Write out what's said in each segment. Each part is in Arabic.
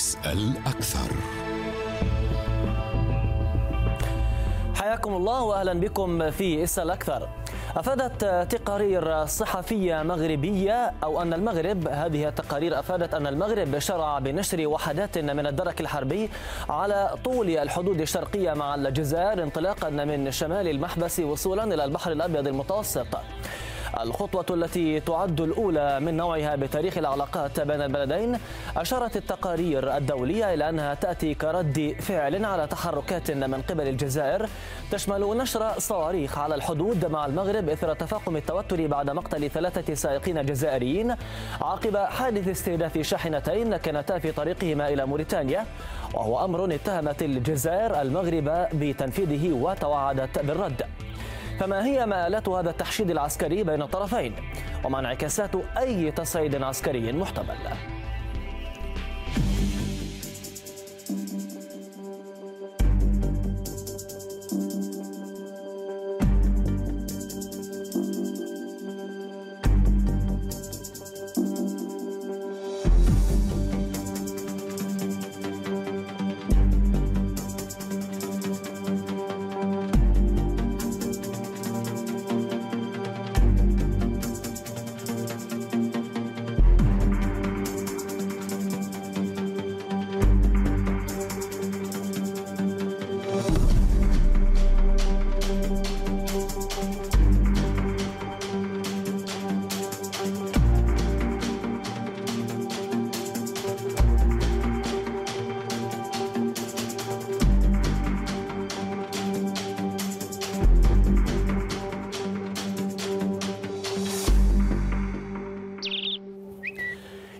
اسأل أكثر حياكم الله واهلا بكم في اسال أكثر. أفادت تقارير صحفية مغربية أو أن المغرب هذه التقارير أفادت أن المغرب شرع بنشر وحدات من الدرك الحربي على طول الحدود الشرقية مع الجزائر انطلاقا من شمال المحبس وصولا إلى البحر الأبيض المتوسط. الخطوة التي تعد الأولى من نوعها بتاريخ العلاقات بين البلدين أشارت التقارير الدولية إلى أنها تأتي كرد فعل على تحركات من قبل الجزائر تشمل نشر صواريخ على الحدود مع المغرب إثر تفاقم التوتر بعد مقتل ثلاثة سائقين جزائريين عقب حادث استهداف شاحنتين كانتا في طريقهما إلى موريتانيا وهو أمر اتهمت الجزائر المغرب بتنفيذه وتوعدت بالرد. فما هي مآلات هذا التحشيد العسكري بين الطرفين؟ وما انعكاسات أي تصعيد عسكري محتمل؟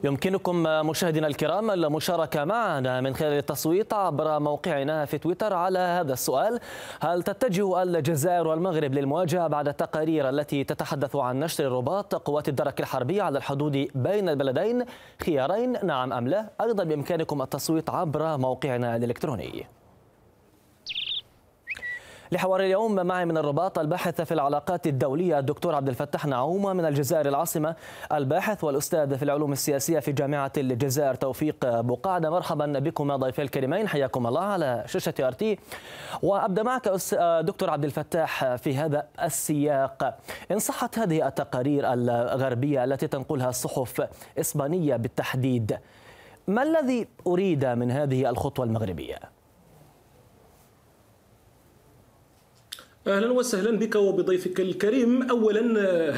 يمكنكم مشاهدينا الكرام المشاركة معنا من خلال التصويت عبر موقعنا في تويتر على هذا السؤال. هل تتجه الجزائر والمغرب للمواجهة بعد التقارير التي تتحدث عن نشر رباط قوات الدرك الحربي على الحدود بين البلدين؟ خيارين نعم أم لا؟ أيضا بإمكانكم التصويت عبر موقعنا الإلكتروني. لحوار اليوم معي من الرباط الباحث في العلاقات الدولية الدكتور عبد الفتاح نعومة من الجزائر العاصمة الباحث والأستاذ في العلوم السياسية في جامعة الجزائر توفيق بقعدة مرحبا بكم ضيفي الكريمين. حياكم الله على شاشة ارتي وأبدأ معك دكتور عبد الفتاح في هذا السياق. إن صحت هذه التقارير الغربية التي تنقلها الصحف إسبانية بالتحديد ما الذي أريد من هذه الخطوة المغربية؟ أهلا وسهلا بك وبضيفك الكريم. اولا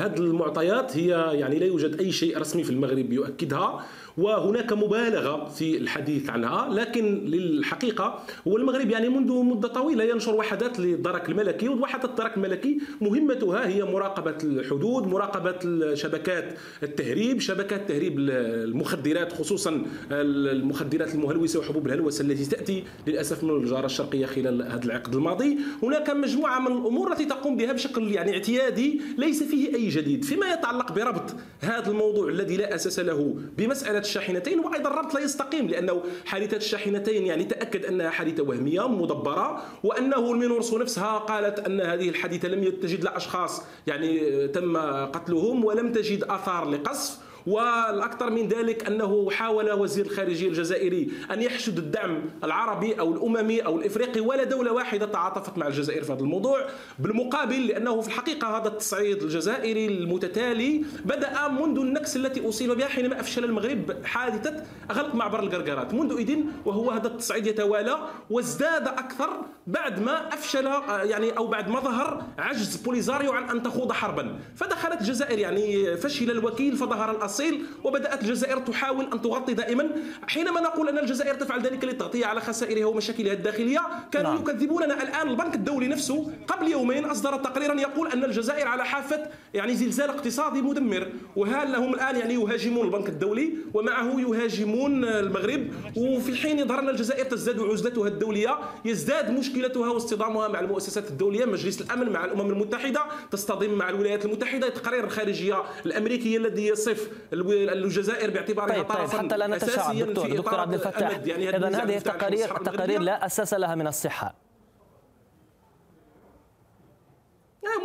هذه المعطيات هي يعني لا يوجد أي شيء رسمي في المغرب يؤكدها. وهناك مبالغة في الحديث عنها لكن للحقيقة هو المغرب يعني منذ مدة طويلة ينشر وحدات للدرك الملكي ووحدات الدرك الملكي مهمتها هي مراقبة الحدود مراقبة شبكات التهريب شبكات تهريب المخدرات خصوصا المخدرات المهلوسة وحبوب الهلوسة التي تأتي للأسف من الجاره الشرقية خلال هذا العقد الماضي. هناك مجموعة من الأمور التي تقوم بها بشكل يعني اعتيادي ليس فيه أي جديد فيما يتعلق بربط هذا الموضوع الذي لا أساس له بمسألة الشاحنتين وأيضا الربط لا يستقيم لأنه حادثه الشاحنتين يعني تأكد أنها حادثه وهمية مدبرة وأنه المينورسو نفسها قالت أن هذه الحادثه لم تجد لا اشخاص يعني تم قتلهم ولم تجد آثار لقصف. والأكثر من ذلك أنه حاول وزير الخارجيه الجزائري أن يحشد الدعم العربي أو الأممي أو الإفريقي ولا دولة واحدة تعاطفت مع الجزائر في هذا الموضوع بالمقابل لأنه في الحقيقة هذا التصعيد الجزائري المتتالي بدأ منذ النكسه التي أصيب بها حينما أفشل المغرب حادثة غلق معبر القرقرات. منذ إذن وهو هذا التصعيد يتوالى وازداد أكثر بعد ما أفشل يعني أو بعد ما ظهر عجز بوليزاريو عن أن تخوض حربا. فدخلت الجزائر يعني فشل الوكيل فظهر الأصل التفاصيل وبدأت الجزائر تحاول أن تغطي دائما. حينما نقول أن الجزائر تفعل ذلك للتغطيه على خسائرها ومشاكلها الداخلية كانوا نعم. يكذبوننا الآن. البنك الدولي نفسه قبل يومين أصدر تقريرا يقول أن الجزائر على حافة يعني زلزال اقتصادي مدمر. وهل لهم الآن يعني يهاجمون البنك الدولي؟ ومعه يهاجمون المغرب. وفي حين يظهر ان الجزائر تزداد عزلتها الدولية يزداد مشكلتها واصطدامها مع المؤسسات الدولية. مجلس الأمن مع الأمم المتحدة تصطدم مع الولايات المتحدة. تقرير الخارجية الامريكي الذي يصف الجزائر باعتبارها طيب طيب حتى لا نتشعب دكتور دكتور عبد الفتاح. يعني اذا هذه التقارير تقارير لا أساس لها من الصحة.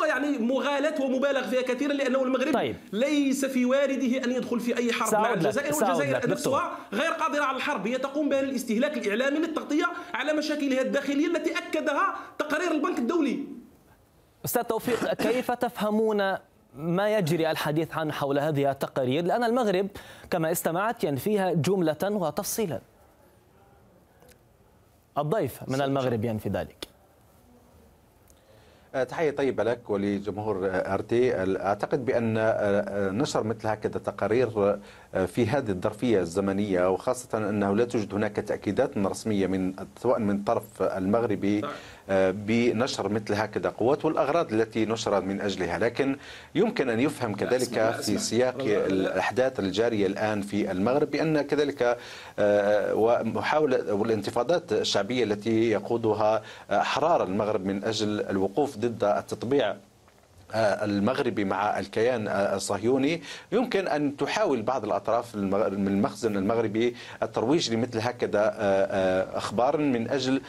يعني مغالاة ومبالغ فيها كثيرا لأنه المغرب طيب. ليس في وارده أن يدخل في أي حرب مع الجزائر والجزائر نفسها غير قادرة على الحرب. هي تقوم بالاستهلاك الإعلامي للتغطية على مشاكلها الداخلية التي أكدها تقارير البنك الدولي. أستاذ توفيق كيف تفهمون ما يجري الحديث عن حول هذه التقارير لأن المغرب كما استمعت ينفيها جملة وتفصيلا. الضيف من المغرب ينفي ذلك. آه، تحية طيبة لك ولجمهور ارتي أعتقد بأن آه، نشر مثل هكذا تقارير في هذه الظرفية الزمنية وخاصة أنه لا توجد هناك تأكيدات رسمية من سواء من طرف المغربي بنشر مثل هكذا قوات والأغراض التي نشرت من أجلها. لكن يمكن أن يفهم كذلك في سياق الأحداث الجارية الآن في المغرب بأن كذلك ومحاولة والانتفاضات الشعبية التي يقودها أحرار المغرب من أجل الوقوف ضد التطبيع المغربي مع الكيان آه، الصهيوني. يمكن أن تحاول بعض الأطراف من المخزن المغربي الترويج لمثل هكذا آه، أخبار من أجل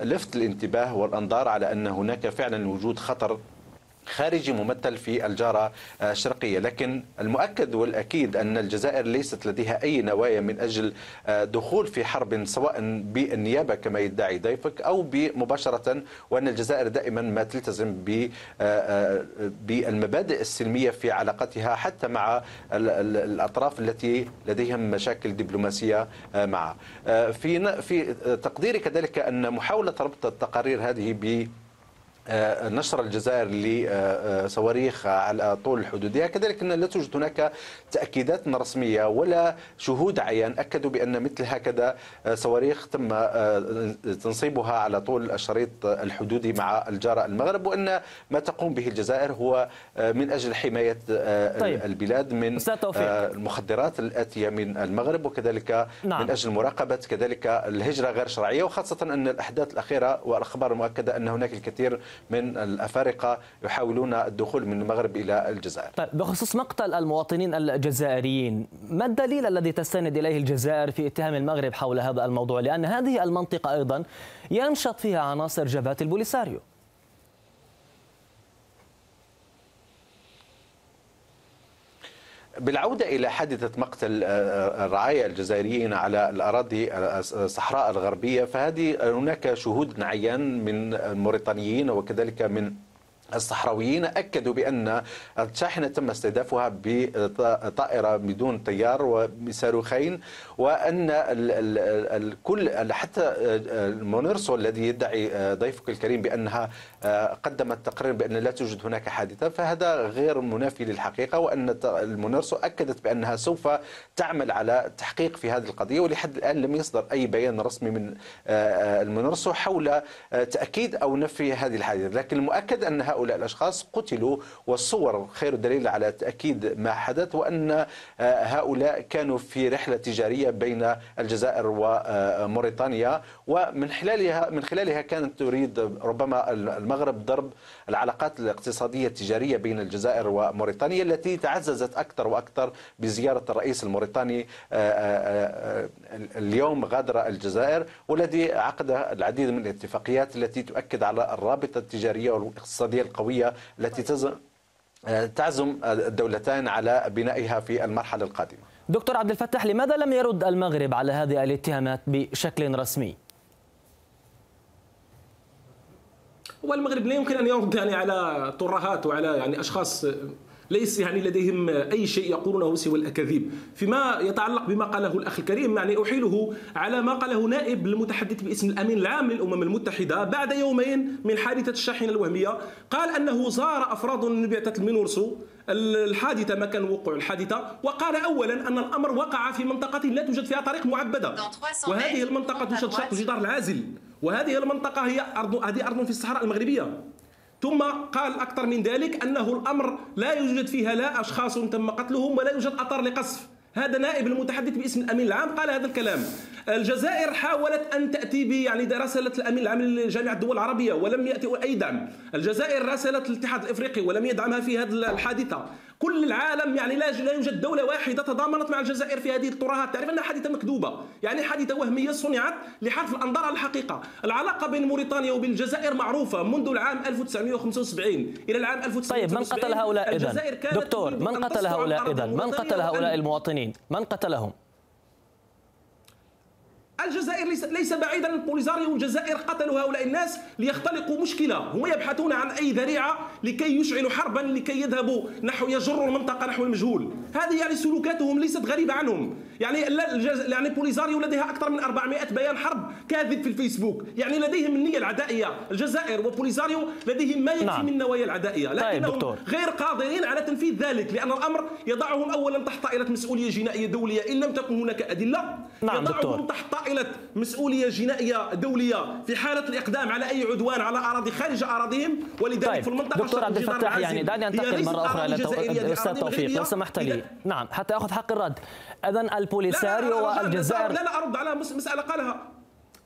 لفت الانتباه والأنظار على أن هناك فعلا وجود خطر خارجي ممثل في الجارة الشرقية لكن المؤكد والأكيد أن الجزائر ليست لديها أي نوايا من أجل دخول في حرب سواء بالنيابة كما يدعي ضيفك أو مباشرة وأن الجزائر دائما ما تلتزم بالمبادئ السلمية في علاقتها حتى مع الأطراف التي لديهم مشاكل دبلوماسية معها في تقديري كذلك أن محاولة ربط التقارير هذه ب نشر الجزائر لصواريخ على طول الحدودية كذلك أن لا توجد هناك تأكيدات رسمية ولا شهود عيان أكدوا بأن مثل هكذا آه، صواريخ تم آه، تنصيبها على طول الشريط الحدودي مع الجارة المغرب وأن ما تقوم به الجزائر هو من أجل حماية طيب. البلاد من المخدرات الآتية من المغرب وكذلك نعم. من أجل مراقبة كذلك الهجرة غير شرعية وخاصة أن الأحداث الأخيرة والأخبار المؤكدة أن هناك الكثير من الأفارقة يحاولون الدخول من المغرب إلى الجزائر. طيب بخصوص مقتل المواطنين الجزائريين ما الدليل الذي تستند إليه الجزائر في اتهام المغرب حول هذا الموضوع؟ لأن هذه المنطقة أيضا ينشط فيها عناصر جبهة البوليساريو. بالعودة إلى حادثة مقتل آه، آه، الرعايا الجزائريين على الأراضي الصحراء الغربية فهذه هناك شهود عيان من الموريتانيين وكذلك من الصحراويين أكدوا بأن الشاحنة تم استهدافها بطائرة بدون طيار وبصاروخين وأن الكل حتى المينورسو الذي يدعي ضيفك الكريم بأنها قدمت تقرير بأن لا توجد هناك حادثة فهذا غير منافي للحقيقة وأن المينورسو أكدت بأنها سوف تعمل على تحقيق في هذه القضية ولحد الآن لم يصدر أي بيان رسمي من المونيرسو حول تأكيد أو نفي هذه الحادثة. لكن المؤكد أن هؤلاء الأشخاص قتلوا والصور خير دليل على تأكيد ما حدث وأن آه، هؤلاء كانوا في رحلة تجارية بين الجزائر وموريتانيا ومن خلالها من خلالها كانت تريد ربما المغرب ضرب العلاقات الاقتصادية التجارية بين الجزائر وموريتانيا التي تعززت أكثر وأكثر بزيارة الرئيس الموريتاني آه، آه، اليوم غادر الجزائر والذي عقد العديد من الاتفاقيات التي تؤكد على الرابطة التجارية والاقتصادية القوية التي تعزم الدولتين على بنائها في المرحلة القادمة دكتور عبد الفتاح لماذا لم يرد المغرب على هذه الاتهامات بشكل رسمي؟ والمغرب لا يمكن أن يرد يعني على ترهات وعلى يعني أشخاص ليس يعني لديهم أي شيء يقولونه سوى الأكاذيب. فيما يتعلق بما قاله الأخ الكريم يعني أحيله على ما قاله نائب المتحدث باسم الأمين العام للأمم المتحدة بعد يومين من حادثة الشاحنة الوهمية. قال أنه زار أفراد من بعثة المينورسو الحادثة مكان وقوع الحادثة وقال أولا أن الأمر وقع في منطقة لا توجد فيها طريق معبدة. وهذه المنطقة توجد شط جدار العازل. وهذه المنطقة هي أرض هذه أرض في الصحراء المغربية. ثم قال أكثر من ذلك أنه الأمر لا يوجد فيها لا أشخاص تم قتلهم ولا يوجد أثر لقصف. هذا نائب المتحدث باسم الأمين العام قال هذا الكلام. الجزائر حاولت أن تأتي ب يعني راسلت الأمين العام لجامعة الدول العربية ولم يأتي اي دعم الجزائر راسلت الاتحاد الإفريقي ولم يدعمها في هذه الحادثة. كل العالم يعني لا لا يوجد دولة واحدة تضامنت مع الجزائر في هذه الترهات تعرف أنها حادثة مكذوبة. يعني حادثة وهمية صنعت لحرف الأنظار على الحقيقة. العلاقة بين موريتانيا وبين الجزائر معروفة منذ العام 1975 إلى العام 1975 طيب من قتل هؤلاء إذن؟ دكتور من قتل هؤلاء إذن؟ من قتل هؤلاء المواطنين؟ من قتلهم؟ الجزائر ليس, بعيدا البوليزاريو والجزائر قتلوا هؤلاء الناس ليختلقوا مشكلة. هم يبحثون عن أي ذريعة لكي يشعلوا حربا لكي يذهبوا نحو يجروا المنطقة نحو المجهول. هذه يعني سلوكاتهم ليست غريبة عنهم. يعني يعني بوليزاريو لديها أكثر من 400 بيان حرب كاذب في الفيسبوك. يعني لديهم النيه العدائية الجزائر وبوليزاريو لديهم ما يكفي نعم. من النوايا العدائية. طيب، لكنهم طيب غير قادرين على تنفيذ ذلك لأن الأمر يضعهم اولا تحت طائلة مسؤولية جنائية دولية. إن لم تكن هناك أدلة نعم يضعهم دكتور. تحت طائلة مسؤولية جنائية دولية في حالة الإقدام على أي عدوان على أراضي خارج أراضيهم. ولذلك طيب. في المنطقة دكتور عبد الفتاح يعني دعني أنتقل مرة أخرى إلى الاستاذ توفيق لو سمحت لي. نعم حتى أخذ حق الرد. اذا البوليساريو والجزائر. لا لا أرد على مسألة قالها.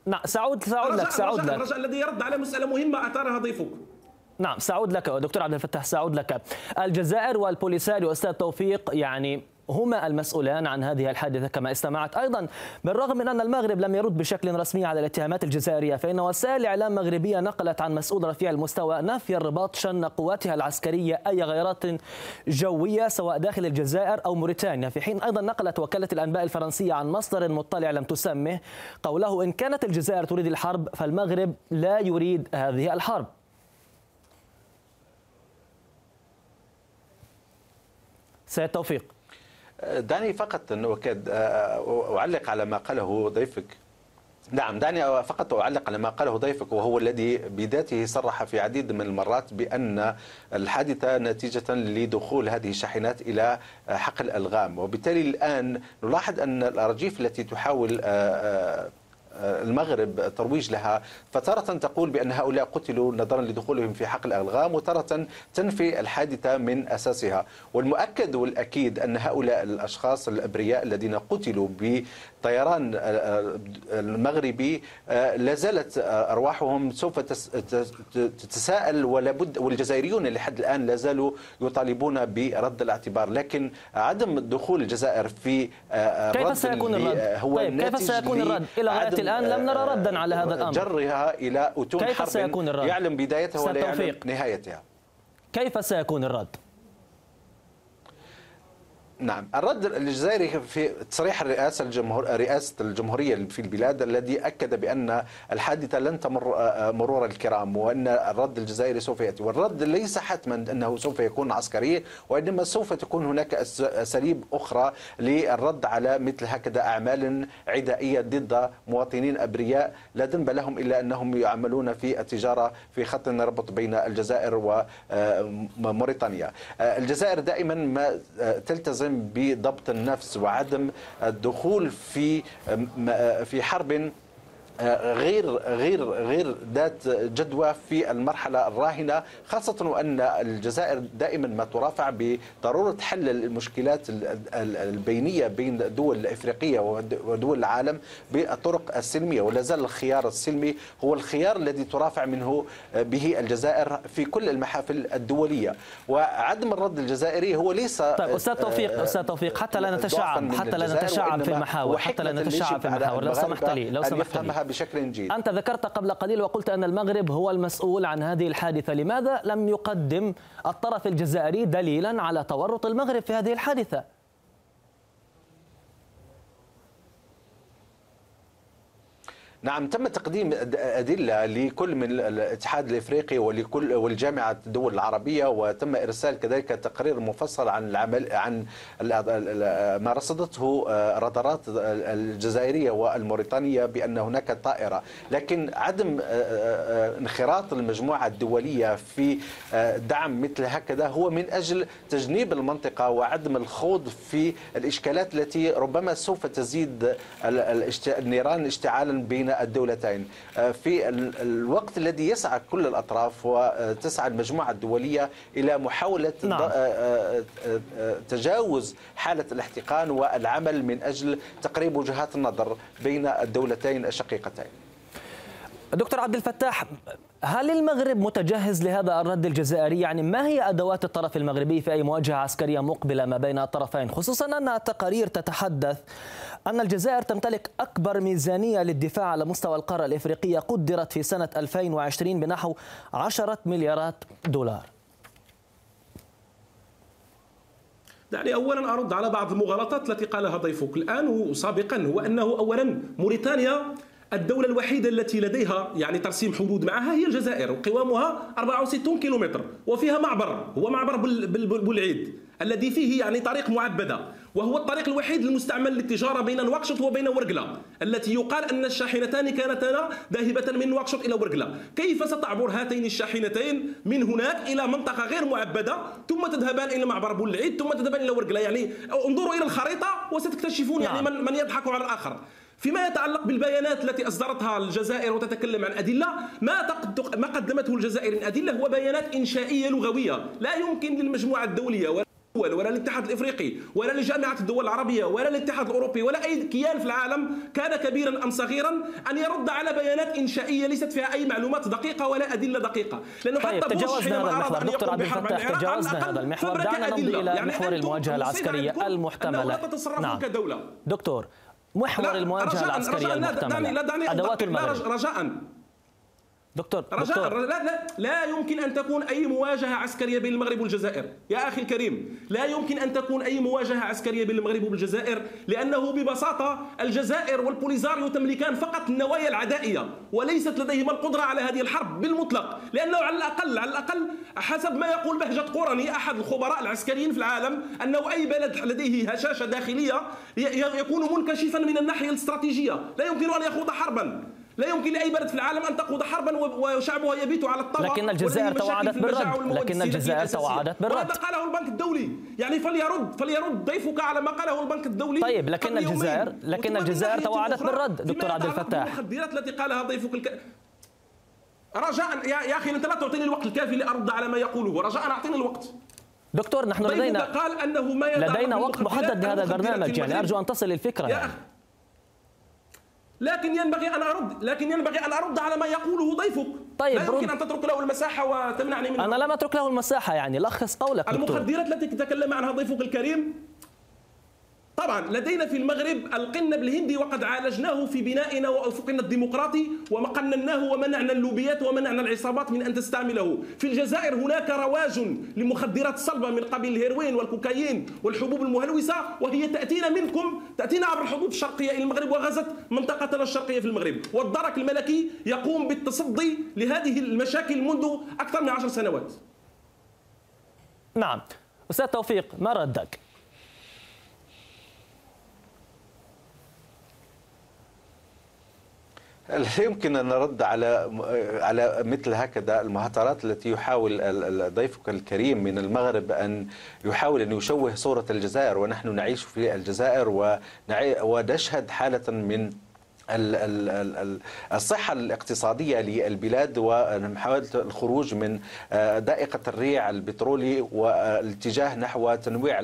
نعم سأعود سأعود لك سأعود لك. الرجاء الذي يرد على مسألة مهمة أثارها ضيفك نعم سأعود لك دكتور عبد الفتاح سأعود لك. الجزائر والبوليساريو أستاذ توفيق يعني هما المسؤولان عن هذه الحادثة كما استمعت. أيضا بالرغم من أن المغرب لم يرد بشكل رسمي على الاتهامات الجزائرية فإن وسائل الإعلام المغربية نقلت عن مسؤول رفيع المستوى نفي الرباط شن قواتها العسكرية أي غيرات جوية سواء داخل الجزائر أو موريتانيا. في حين أيضا نقلت وكالة الأنباء الفرنسية عن مصدر مطلع لم تسمه قوله إن كانت الجزائر تريد الحرب فالمغرب لا يريد هذه الحرب. سيد توفيق. دعني فقط أنه آه، أعلق على ما قاله ضيفك. نعم دعني فقط أعلق على ما قاله ضيفك وهو الذي بذاته صرح في عديد من المرات بأن الحادثة نتيجة لدخول هذه الشاحنات إلى حقل الألغام وبالتالي الآن نلاحظ أن الأراجيف التي تحاول آه، آه، المغرب ترويج لها. فتارة تقول بأن هؤلاء قتلوا نظرا لدخولهم في حقل الألغام وتارة تنفي الحادثة من أساسها. والمؤكد والأكيد أن هؤلاء الأشخاص الأبرياء الذين قتلوا الطيران المغربي لا زالت أرواحهم سوف تتساءل ولابد والجزائريون لحد الآن لا زالوا يطالبون برد الاعتبار لكن عدم دخول الجزائر في كيف سيكون الرد؟ هو طيب كيف سيكون الرد؟ إلى غاية الآن لم نرى ردا على هذا الأمر جرها إلى أتون كيف حرب سيكون الرد؟ يعلم بدايتها ولا يعلم نهايتها كيف سيكون الرد؟ نعم. الرد الجزائري في تصريح الرئاسة الجمهور رئاسة الجمهورية في البلاد الذي أكد بأن الحادثة لن تمر مرور الكرام وأن الرد الجزائري سوف يأتي. والرد ليس حتما أنه سوف يكون عسكري وإنما سوف تكون هناك أساليب أخرى للرد على مثل هكذا أعمال عدائية ضد مواطنين أبرياء لا ذنب لهم إلا أنهم يعملون في التجارة في خط الربط بين الجزائر وموريتانيا الجزائر دائما ما تلتزم يلتزم بضبط النفس وعدم الدخول في في حرب غير غير غير ذات جدوى في المرحلة الراهنة خاصة وأن الجزائر دائما ما ترافع بضرورة حل المشكلات البينية بين الدول الافريقيه ودول العالم بالطرق السلمية ولا زال الخيار السلمي هو الخيار الذي ترافع منه به الجزائر في كل المحافل الدولية. وعدم الرد الجزائري هو ليس طيب أستاذ توفيق أستاذ توفيق حتى لا نتشعب حتى لا نتشعب في المحاور حتى لا نتشعب في المحاور. لو سمحت لي لو سمحت لي. بشكل جيد أنت ذكرت قبل قليل وقلت أن المغرب هو المسؤول عن هذه الحادثة. لماذا لم يقدم الطرف الجزائري دليلا على تورط المغرب في هذه الحادثة؟ نعم تم تقديم أدلة لكل من الاتحاد الإفريقي ولكل والجامعة الدول العربية وتم إرسال كذلك تقرير مفصل عن العمل عن ما رصدته آه، رادارات الجزائرية والموريتانية بأن هناك طائرة. لكن عدم آه، آه، انخراط المجموعة الدولية في دعم مثل هكذا هو من أجل تجنيب المنطقة وعدم الخوض في الإشكالات التي ربما سوف تزيد النيران اشتعالا بين الدولتين. آه، في الوقت الذي يسعى كل الأطراف وتسعى المجموعة الدولية إلى محاولة نعم. آه، آه، تجاوز حالة الاحتقان والعمل من أجل تقريب وجهات النظر بين الدولتين الشقيقتين. دكتور عبد الفتاح هل المغرب متجهز لهذا الرد الجزائري؟ يعني ما هي أدوات الطرف المغربي في أي مواجهة عسكرية مقبلة ما بين الطرفين؟ خصوصا أن التقارير تتحدث أن الجزائر تمتلك أكبر ميزانية للدفاع على مستوى القارة الإفريقية قدرت في سنة 2020 بنحو 10 مليارات دولار. دعني اولا أرد على بعض المغالطات التي قالها ضيفك. الآن وسابقا هو أنه اولا موريتانيا الدولة الوحيدة التي لديها يعني ترسيم حدود معها هي الجزائر وقوامها 64 كيلومتر وفيها معبر هو معبر بولعيد الذي فيه يعني طريق معبدة. وهو الطريق الوحيد المستعمل للتجارة بين نواكشوط وبين ورقلة التي يقال أن الشاحنتان كانتا ذاهبة من نواكشوط إلى ورقلة. كيف ستعبر هاتين الشاحنتين من هناك إلى منطقة غير معبدة؟ ثم تذهبان إلى معبر بولعيد ثم تذهبان إلى ورقلة. يعني انظروا إلى الخريطة وستكتشفون يعني نعم. من, من يضحك على الآخر. فيما يتعلق بالبيانات التي أصدرتها الجزائر وتتكلم عن أدلة ما ما قدمته الجزائر من أدلة هو بيانات إنشائية لغوية لا يمكن للمجموعة الدولية ولا ولا الاتحاد الإفريقي ولا لجامعة الدول العربية ولا الاتحاد الأوروبي ولا أي كيان في العالم كان كبيرا أم صغيرا أن يرد على بيانات إنشائية ليست فيها أي معلومات دقيقة ولا أدلة دقيقة. لأنه طيب حتى تجاوزنا هذا المحور. دكتور عبد الفتاح تجاوزنا هذا المحور. دعنا نمضي إلى يعني محور المواجهة العسكرية المحتملة. نعم. كدولة. دكتور محور المواجهة العسكرية المحتملة. أدوات المغرب رجاء. دكتور رجاء دكتور. لا, لا, لا يمكن أن تكون أي مواجهة عسكرية بين المغرب والجزائر. يا أخي الكريم لا يمكن أن تكون أي مواجهة عسكرية بين المغرب والجزائر لأنه ببساطة الجزائر والبوليزاريو تملكان فقط النوايا العدائية وليست لديهما القدرة على هذه الحرب بالمطلق. لأنه على الأقل على الأقل حسب ما يقول بهجة قرني أحد الخبراء العسكريين في العالم أنه أي بلد لديه هشاشة داخلية يكون منكشفا من الناحية الاستراتيجية. لا يمكن أن يخوض حربا. لا يمكن لأي بلد في العالم أن تقود حربا وشعبها يبيت على الطاوله لكن الجزائر توعدت بالرد. لكن الجزائر توعدت بالرد. وهذا قاله البنك الدولي. يعني فليرد فليرد ضيفك على ما قاله البنك الدولي طيب لكن الجزائر لكن الجزائر توعدت بالرد. دكتور عبد الفتاح. المخدرات التي قالها ضيفك الك... رجاء يا أخي أنت لا تعطيني الوقت الكافي لأرد على ما يقوله. رجاء أعطيني الوقت. دكتور نحن لدينا قال أنه ما لدينا وقت محدد لهذا البرنامج. يعني أرجو أن تصل الفكرة. يعني. لكن ينبغي أن أرد لكن ينبغي أن أرد على ما يقوله ضيفك. طيب لا يمكن أن تترك له المساحة وتمنعني منه. أنا لم أترك له المساحة يعني لخص قولك المخدرات التي تكلم عنها ضيفك الكريم؟ طبعا لدينا في المغرب القنب الهندي وقد عالجناه في بنائنا وافقنا الديمقراطي وقنناه ومنعنا اللوبيات ومنعنا العصابات من أن تستعمله. في الجزائر هناك رواج لمخدرات صلبة من قبيل الهيروين والكوكايين والحبوب المهلوسة وهي تأتينا منكم تأتينا عبر الحدود الشرقية إلى المغرب وغزت منطقتنا الشرقية في المغرب. والدرك الملكي يقوم بالتصدي لهذه المشاكل منذ أكثر من عشر سنوات. نعم. أستاذ توفيق ما ردك؟ لا يمكن أن نرد على على مثل هكذا المهاترات التي يحاول ضيفك الكريم من المغرب أن يحاول أن يشوه صورة الجزائر ونحن نعيش في الجزائر ونشهد حالة من الصحة الاقتصادية للبلاد ومحاولة الخروج من آه، دائقة الريع البترولي والاتجاه نحو تنويع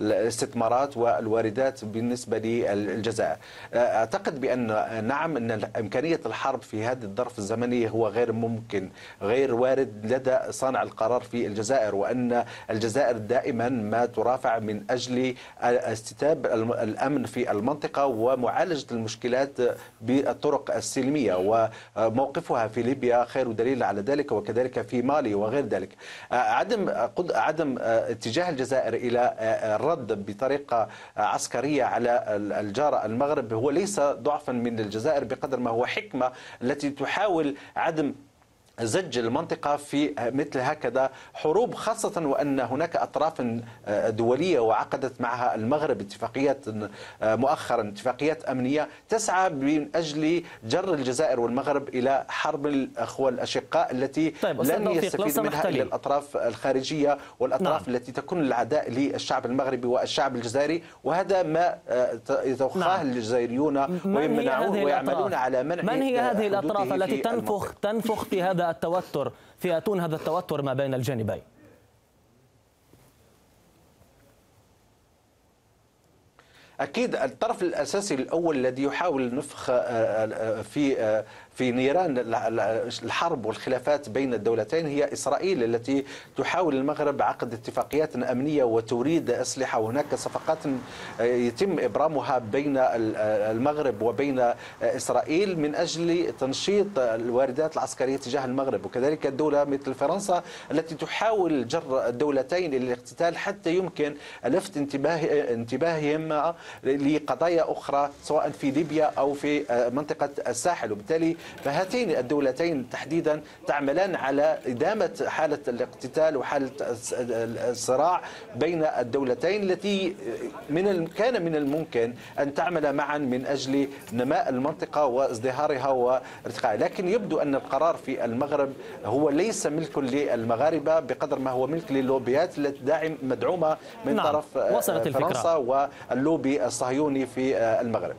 الاستثمارات والواردات بالنسبة للجزائر آه، أعتقد بأن نعم أن إمكانية الحرب في هذه الظرف الزمني هو غير ممكن غير وارد لدى صانع القرار في الجزائر وأن الجزائر دائما ما ترافع من أجل استتاب الأمن في المنطقة ومعالجة المشكلات الجهاد بالطرق السلمية وموقفها في ليبيا خير دليل على ذلك وكذلك في مالي وغير ذلك. عدم عدم اتجاه الجزائر إلى الرد بطريقة عسكرية على الجارة المغرب هو ليس ضعفا من الجزائر بقدر ما هو حكمة التي تحاول عدم زج المنطقة في مثل هكذا حروب خاصة وأن هناك أطراف دولية وعقدت معها المغرب اتفاقيات مؤخرا اتفاقيات أمنية تسعى من أجل جر الجزائر والمغرب إلى حرب الأخوة الأشقاء التي طيب لن يستفيد منها إلا الأطراف الخارجية والأطراف نعم. التي تكون العداء للشعب المغربي والشعب الجزائري وهذا ما يتوخاه نعم. الجزائريون ويمنعون ويعملون على منع من هي هذه الأطراف التي تنفخ تنفخ في هذا التوتر. في أتون هذا التوتر ما بين الجانبين. أكيد الطرف الأساسي الأول الذي يحاول نفخ آه، آه، في آه، في نيران الحرب والخلافات بين الدولتين هي إسرائيل التي تحاول المغرب عقد اتفاقيات أمنية وتريد أسلحة. وهناك صفقات يتم إبرامها بين المغرب وبين إسرائيل من أجل تنشيط الواردات العسكرية تجاه المغرب. وكذلك الدولة مثل فرنسا التي تحاول جر الدولتين إلى الاقتتال حتى يمكن لفت انتباه انتباههم لقضايا أخرى سواء في ليبيا أو في منطقة الساحل وبالتالي فهاتين الدولتين تحديدا تعملان على إدامة حالة الاقتتال وحالة الصراع بين الدولتين التي من كان من الممكن أن تعمل معا من أجل نماء المنطقة وازدهارها وارتقائها لكن يبدو أن القرار في المغرب هو ليس ملك للمغاربة بقدر ما هو ملك للوبيات التي داعم مدعومة من نعم. طرف وصلت فرنسا الفكرة. واللوبي الصهيوني في المغرب.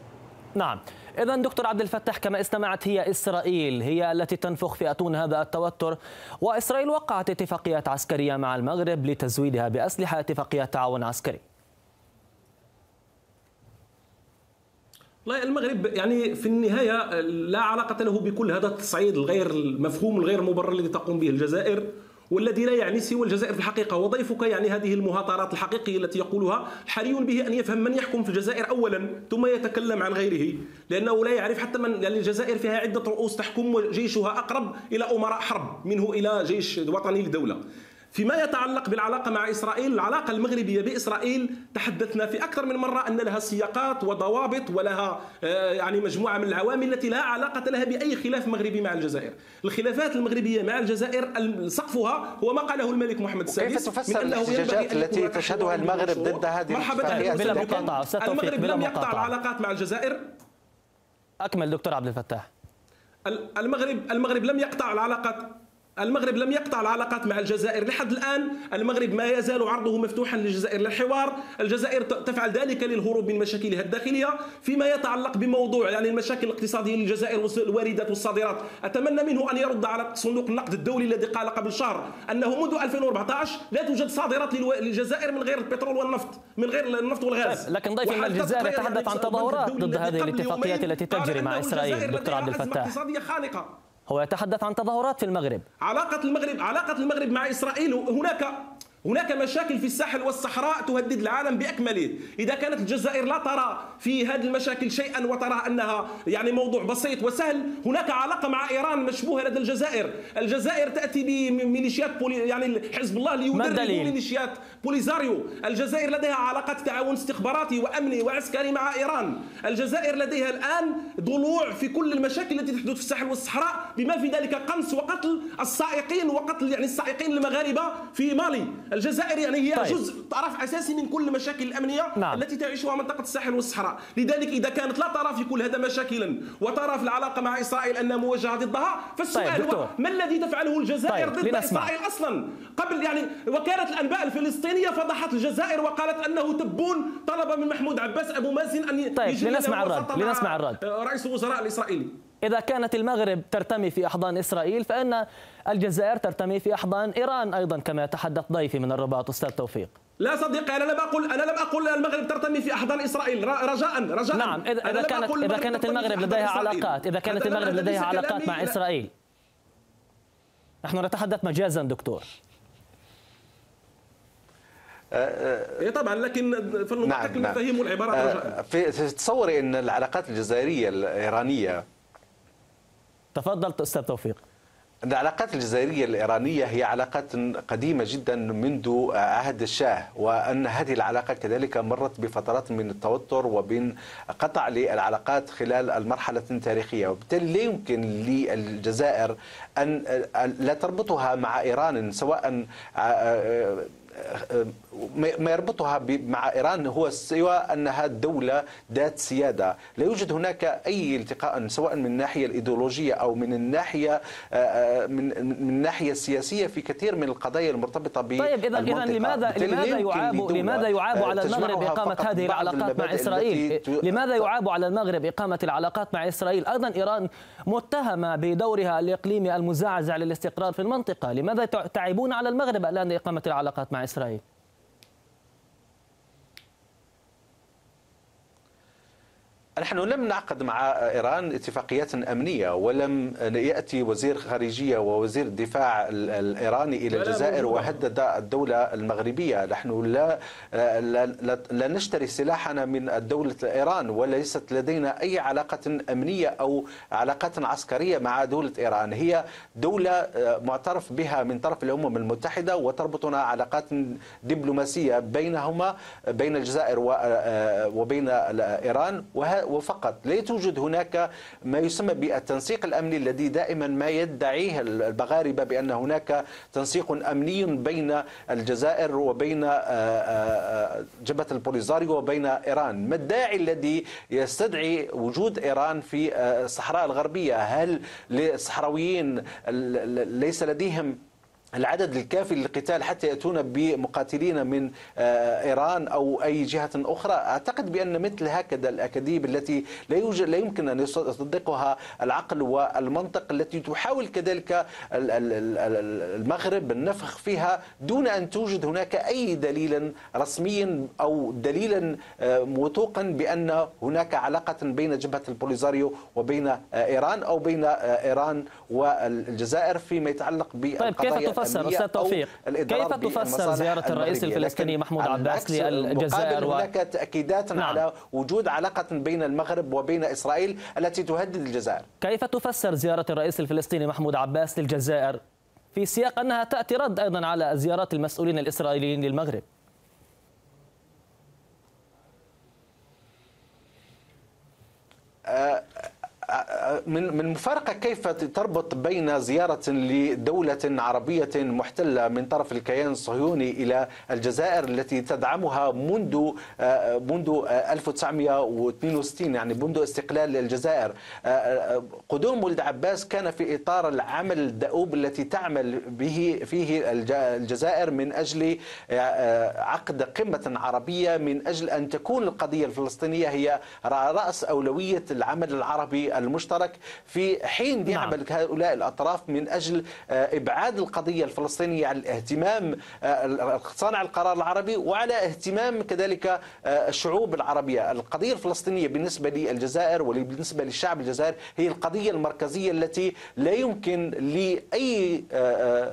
نعم. إذا دكتور عبد الفتاح كما استمعت هي إسرائيل هي التي تنفخ في أتون هذا التوتر وإسرائيل وقعت اتفاقيات عسكرية مع المغرب لتزويدها بأسلحة اتفاقية تعاون عسكري. والله المغرب يعني في النهاية لا علاقة له بكل هذا التصعيد الغير المفهوم الغير مبرر الذي تقوم به الجزائر. والذي لا يعني سوى الجزائر في الحقيقة وضيفك يعني هذه المهاترات الحقيقية التي يقولها حري به أن يفهم من يحكم في الجزائر أولا ثم يتكلم عن غيره لأنه لا يعرف حتى من يعني الجزائر فيها عدة رؤوس تحكم وجيشها أقرب إلى أمراء حرب منه إلى جيش وطني لدولة فيما يتعلق بالعلاقة مع إسرائيل العلاقة المغربية بإسرائيل تحدثنا في أكثر من مرة أن لها سياقات وضوابط ولها آه، يعني مجموعة من العوامل التي لا علاقة لها بأي خلاف مغربي مع الجزائر. الخلافات المغربية مع الجزائر سقفها هو ما قاله الملك محمد السادس كيف تفسر الاحتجاجات التي تشهدها المغرب ضد هذه مرحبا بلا مقاطعة المغرب لم يقطع العلاقات مع الجزائر. أكمل دكتور عبد الفتاح. المغرب المغرب لم يقطع العلاقات المغرب لم يقطع العلاقات مع الجزائر لحد الآن المغرب ما يزال عرضه مفتوحا للجزائر. للحوار الجزائر تفعل ذلك للهروب من مشاكلها الداخلية فيما يتعلق بموضوع يعني المشاكل الاقتصادية للجزائر والواردات والصادرات. أتمنى منه أن يرد على صندوق النقد الدولي الذي قال قبل شهر أنه منذ 2014 لا توجد صادرات للجزائر من غير البترول والنفط من غير النفط والغاز. طيب لكن ضيف الجزائر يتحدث عن تظاهرات ضد هذه الاتفاقيات التي تجري مع إسرائيل دكتور عبد الفتاح. خانقة. هو يتحدث عن تظاهرات في المغرب. علاقة المغرب علاقة المغرب مع إسرائيل هناك هناك مشاكل في الساحل والصحراء تهدد العالم بأكمله، إذا كانت الجزائر لا ترى في هذه المشاكل شيئا وترى أنها يعني موضوع بسيط وسهل، هناك علاقة مع إيران مشبوهة لدى الجزائر، الجزائر تأتي بميليشيات بولي يعني حزب الله ليدرب ميليشيات بوليزاريو، الجزائر لديها علاقات تعاون استخباراتي وأمني وعسكري مع إيران، الجزائر لديها الآن ضلوع في كل المشاكل التي تحدث في الساحل والصحراء بما في ذلك قنص وقتل السائقين وقتل يعني السائقين المغاربة في مالي، الجزائر يعني هي طيب. جزء طرف أساسي من كل المشاكل الأمنية نعم. التي تعيشها منطقة الساحل والصحراء لذلك إذا كانت لا ترى في كل هذا مشاكلا وترى في العلاقة مع إسرائيل انها موجهه ضدها فالسؤال طيب هو ما الذي تفعله الجزائر طيب. ضد لنسمع. إسرائيل أصلا قبل يعني وكاله الأنباء الفلسطينيه فضحت الجزائر وقالت أنه تبون طلب من محمود عباس أبو مازن أن طيب لنسمع الرد لنسمع الرد. رئيس الوزراء الإسرائيلي. إذا كانت المغرب ترتمي في أحضان إسرائيل فإن الجزائر ترتمي في أحضان إيران أيضا كما يتحدث ضيفي من الرباط أستاذ توفيق. لا صديقي أنا لم أقل أنا لم أقل المغرب ترتمي في أحضان إسرائيل. رجاء رجاء نعم اذا إذا كانت إذا كانت المغرب لديها علاقات إذا كانت المغرب لديها علاقات مع إسرائيل. نحن نتحدث مجازا دكتور. إيه طبعا لكن فلنطلق نعم المفاهيم نعم. والعبارات رجاء في تصوري إن العلاقات الجزائرية الإيرانية تفضل أستاذ توفيق. العلاقات الجزائرية الإيرانية هي علاقات قديمة جدا منذ عهد الشاه وأن هذه العلاقة كذلك مرت بفترات من التوتر وبين قطع للعلاقات خلال المرحلة التاريخية. وبالتالي لا يمكن للجزائر أن لا تربطها مع إيران سواء ما يربطها مع إيران هو سوى أنها دولة ذات سيادة لا يوجد هناك أي التقاء سواء من الناحية الإيديولوجية أو من الناحية آه، آه، من من الناحية السياسية في كثير من القضايا المرتبطة ب طيب إذا إذا لماذا لماذا يعاب لماذا يعاب على المغرب إقامة هذه العلاقات مع إسرائيل؟ لماذا يعاب على المغرب إقامة العلاقات مع إسرائيل؟ أيضا إيران متهمة بدورها الإقليمي المزعزع للاستقرار في المنطقة، لماذا تعيبون على المغرب الآن لإقامة العلاقات مع إسرائيل؟ نحن لم نعقد مع إيران اتفاقيات أمنية ولم يأتي وزير خارجية ووزير الدفاع الإيراني إلى الجزائر وهدد الدولة المغربية، نحن لا لا, لا, لا نشتري سلاحنا من دولة إيران وليست لدينا أي علاقة أمنية أو علاقات عسكرية مع دولة إيران، هي دولة معترف بها من طرف الأمم المتحدة وتربطنا علاقات دبلوماسية بينهما بين الجزائر وبين إيران. وفقط. لا توجد هناك ما يسمى بالتنسيق الأمني الذي دائما ما يدعيه المغاربة بأن هناك تنسيق أمني بين الجزائر وبين آه، آه، آه، جبهة البوليزاريو وبين إيران. ما الداعي الذي يستدعي وجود إيران في الصحراء الغربية؟ هل للصحراويين ليس لديهم العدد الكافي للقتال حتى يأتون بمقاتلين من آه، إيران أو أي جهة أخرى. أعتقد بأن مثل هكذا الأكاذيب التي لا, يوجد لا يمكن أن يصدقها العقل والمنطق التي تحاول كذلك المغرب النفخ فيها دون أن توجد هناك أي دليل رسمي أو دليلا آه، موثوقا بأن هناك علاقة بين جبهة البوليزاريو وبين آه، إيران أو بين إيران والجزائر فيما يتعلق بالقضايا. طيب تفسر أستاذ توفيق كيف تفسر زيارة الرئيس الفلسطيني محمود عباس للجزائر و... هناك تأكيدات نعم. على وجود علاقة بين المغرب وبين إسرائيل التي تهدد الجزائر. كيف تفسر زيارة الرئيس الفلسطيني محمود عباس للجزائر؟ في سياق أنها تأتي رد أيضا على زيارات المسؤولين الإسرائيليين للمغرب. أه من من مفارقة كيف تربط بين زيارة لدولة عربية محتلة من طرف الكيان الصهيوني إلى الجزائر التي تدعمها منذ منذ 1962 يعني منذ استقلال الجزائر. قدوم ولد عباس كان في إطار العمل الدؤوب التي تعمل به فيه الجزائر من أجل عقد قمة عربية من أجل أن تكون القضية الفلسطينية هي رأس أولوية العمل العربي المشترك في حين. يعمل نعم. هؤلاء الأطراف من أجل آه، إبعاد القضية الفلسطينية عن اهتمام آه، صانع القرار العربي وعلى اهتمام كذلك آه، الشعوب العربية القضية الفلسطينية بالنسبة للجزائر وبالنسبة للشعب الجزائري هي القضية المركزية التي لا يمكن لأي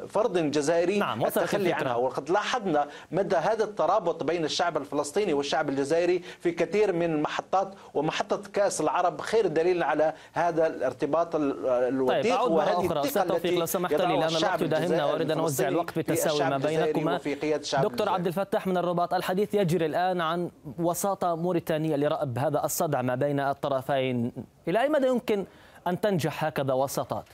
فرد جزائري نعم. التخلي عنها وقد لاحظنا مدى هذا الترابط بين الشعب الفلسطيني والشعب الجزائري في كثير من المحطات ومحطة كأس العرب خير دليل على هذا الارتباط الوثيق طيب أعود مرة أخرى. أستاذ توفيق لو سمحت لي لأن الوقت يداهمنا وأريد أن أوزع الوقت بالتساوي ما بينكما. دكتور عبد الفتاح من الرباط الحديث يجري الآن عن وساطة موريتانية لرأب هذا الصدع ما بين الطرفين. إلى أي مدى يمكن أن تنجح هكذا وساطات؟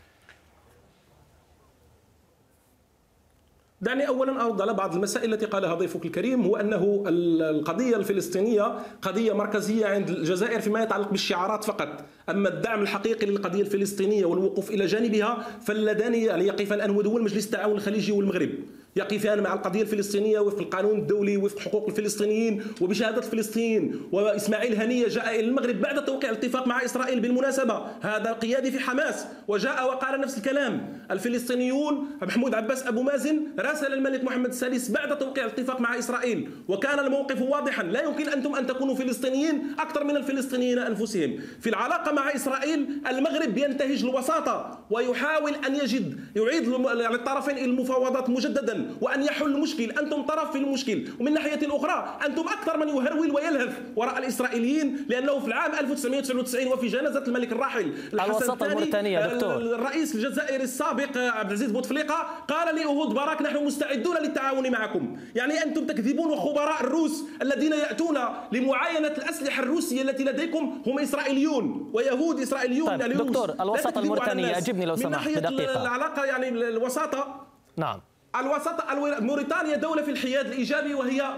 دعني اولا ارد على بعض المسائل التي قالها ضيفك الكريم هو أنه القضية الفلسطينية قضية مركزية عند الجزائر فيما يتعلق بالشعارات فقط. أما الدعم الحقيقي للقضية الفلسطينية والوقوف إلى جانبها فاللذان يعني يقفان الآن هو مجلس التعاون الخليجي والمغرب. يقفان مع القضية الفلسطينية وفق القانون الدولي وفق حقوق الفلسطينيين وبشهادة الفلسطينيين وإسماعيل هنية جاء إلى المغرب بعد توقيع الاتفاق مع إسرائيل بالمناسبة. هذا قيادي في حماس وجاء وقال نفس الكلام. الفلسطينيون محمود عباس أبو مازن راسل الملك محمد السادس بعد توقيع الاتفاق مع إسرائيل. وكان الموقف واضحا. لا يمكن أنتم أن تكونوا فلسطينيين أكثر من الفلسطينيين أنفسهم. في العلاقة مع إسرائيل المغرب ينتهج الوساطة ويحاول أن يجد يعيد للطرفين المفاوضات مجددا. وأن يحل المشكل. أنتم طرف في المشكل. ومن ناحية أخرى أنتم أكثر من يهرول ويلهث وراء الإسرائيليين لأنه في العام 1999 وفي جنازة الملك الراحل الحسن الثاني دكتور. الرئيس الجزائري السابق عبد العزيز بوتفليقة قال لأهود باراك نحن مستعدون للتعاون معكم. يعني أنتم تكذبون وخبراء الروس الذين يأتون لمعاينة الأسلحة الروسية التي لديكم هم إسرائيليون ويهود إسرائيليون طيب دكتور الوساطة الموريتانية أجبني لو سمحت بدقيقة. العلاقة يعني الوساطة نعم. الوسط موريتانيا دولة في الحياد الإيجابي وهي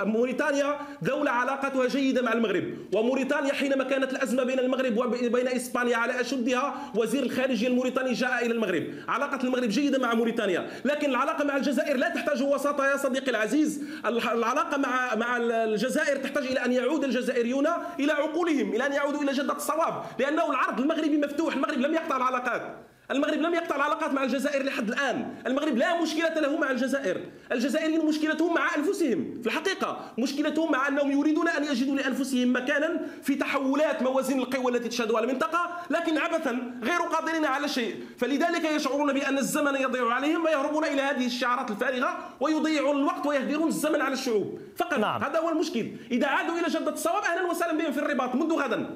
موريتانيا دولة علاقتها جيدة مع المغرب. وموريتانيا حينما كانت الأزمة بين المغرب وبين إسبانيا على أشدها وزير الخارجية الموريتاني جاء إلى المغرب. علاقة المغرب جيدة مع موريتانيا. لكن العلاقة مع الجزائر لا تحتاج وساطة يا صديقي العزيز. العلاقة مع مع الجزائر تحتاج إلى أن يعود الجزائريون إلى عقولهم إلى أن يعودوا إلى جدة الصواب. لأنه العرض المغربي مفتوح المغرب لم يقطع العلاقات. المغرب لم يقطع العلاقات مع الجزائر لحد الآن، المغرب لا مشكلة له مع الجزائر، الجزائريين مشكلتهم مع أنفسهم، في الحقيقة مشكلتهم مع أنهم يريدون أن يجدوا لأنفسهم مكانا في تحولات موازين القوى التي تشهدها المنطقة، لكن عبثا غير قادرين على شيء، فلذلك يشعرون بأن الزمن يضيع عليهم ويهربون إلى هذه الشعارات الفارغة ويضيعون الوقت ويهدرون الزمن على الشعوب، فقط نعم. هذا هو المشكل، إذا عادوا إلى جدة الصواب أهلا وسهلا بهم في الرباط منذ غدا.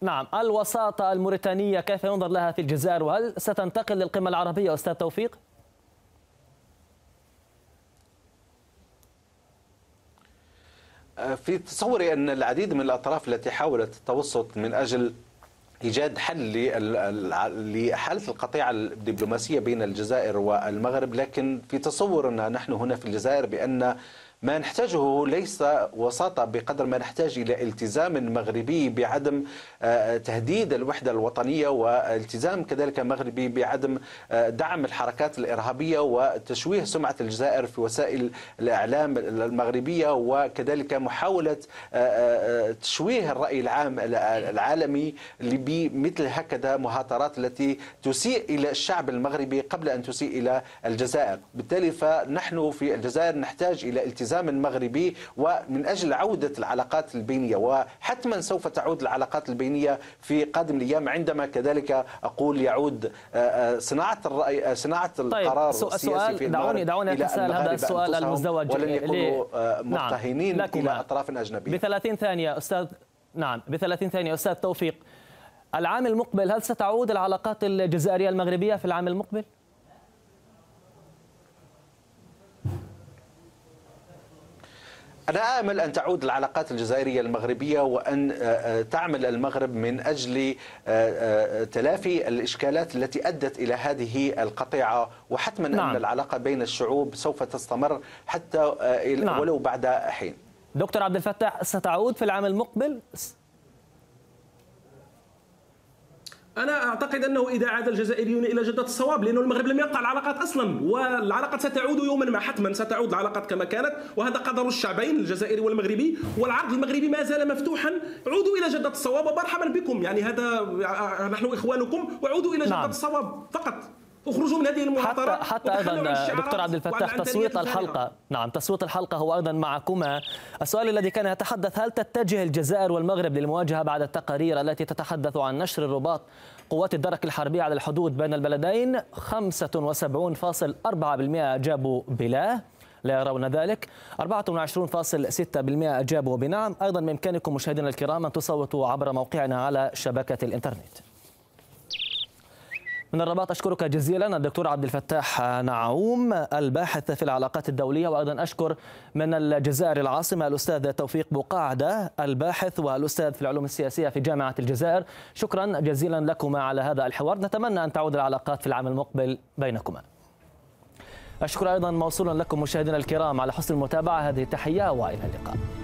نعم الوساطة الموريتانية كيف ينظر لها في الجزائر وهل ستنتقل للقمة العربية أستاذ توفيق؟ في تصوري أن العديد من الأطراف التي حاولت التوسط من أجل إيجاد حل لحاله القطيعة الدبلوماسية بين الجزائر والمغرب لكن في تصورنا نحن هنا في الجزائر بأن ما نحتاجه ليس وساطة بقدر ما نحتاج إلى التزام مغربي بعدم آه، تهديد الوحدة الوطنية والتزام كذلك مغربي بعدم آه، دعم الحركات الإرهابية وتشويه سمعة الجزائر في وسائل الإعلام المغربية وكذلك محاولة آه، تشويه الرأي العام العالمي بمثل هكذا مهاترات التي تسيء إلى الشعب المغربي قبل أن تسيء إلى الجزائر. بالتالي فنحن في الجزائر نحتاج إلى التزام الالتزام المغربي ومن أجل عودة العلاقات البينية وحتما سوف تعود العلاقات البينية في قادم الأيام عندما كذلك أقول يعود آه، آه، صناعة الرأي آه، صناعة طيب القرار السياسي في دعوني دعوني أتساءل هذا السؤال المزدوج ولن يكونوا مرتهنين نعم. إلى أطراف أجنبية ب 30 ثانية أستاذ نعم ب 30 ثانية أستاذ توفيق العام المقبل هل ستعود العلاقات الجزائرية المغربية في العام المقبل؟ أنا آمل أن تعود العلاقات الجزائرية المغربية وأن آه، آه، تعمل المغرب من أجل آه، تلافي الإشكالات التي أدت إلى هذه القطيعة وحتما نعم. أن العلاقة بين الشعوب سوف تستمر حتى نعم. ولو بعد حين دكتور عبد الفتاح ستعود في العام المقبل أنا أعتقد أنه إذا عاد الجزائريون إلى جدة الصواب لأنه المغرب لم يقطع العلاقات أصلا والعلاقات ستعود يوما ما حتما ستعود العلاقات كما كانت وهذا قدر الشعبين الجزائري والمغربي والعرض المغربي ما زال مفتوحا. عودوا إلى جدة الصواب ومرحبا بكم. يعني هذا نحن إخوانكم وعودوا إلى جدة نعم. الصواب فقط. اخرجوا من هذه المعطرات حتى, حتى أيضا دكتور عبد الفتاح تصويت الحلقة. نعم تصويت الحلقة هو أيضا معكما. السؤال الذي كان يتحدث هل تتجه الجزائر والمغرب للمواجهة بعد التقارير التي تتحدث عن نشر الرباط قوات الدرك الحربية على الحدود بين البلدين؟ 75.4% أجابوا بلا لا يرون ذلك. 24.6% أجابوا بنعم. أيضا بإمكانكم مشاهدينا الكرام أن تصوتوا عبر موقعنا على شبكة الإنترنت. من الرباط أشكرك جزيلا الدكتور عبد الفتاح نعوم الباحث في العلاقات الدولية وأيضا أشكر من الجزائر العاصمة الأستاذ توفيق بوقاعدة الباحث والأستاذ في العلوم السياسية في جامعة الجزائر. شكرا جزيلا لكما على هذا الحوار. نتمنى أن تعود العلاقات في العام المقبل بينكما. أشكر أيضا موصولا لكم مشاهدينا الكرام على حسن المتابعة. هذه التحية وإلى اللقاء.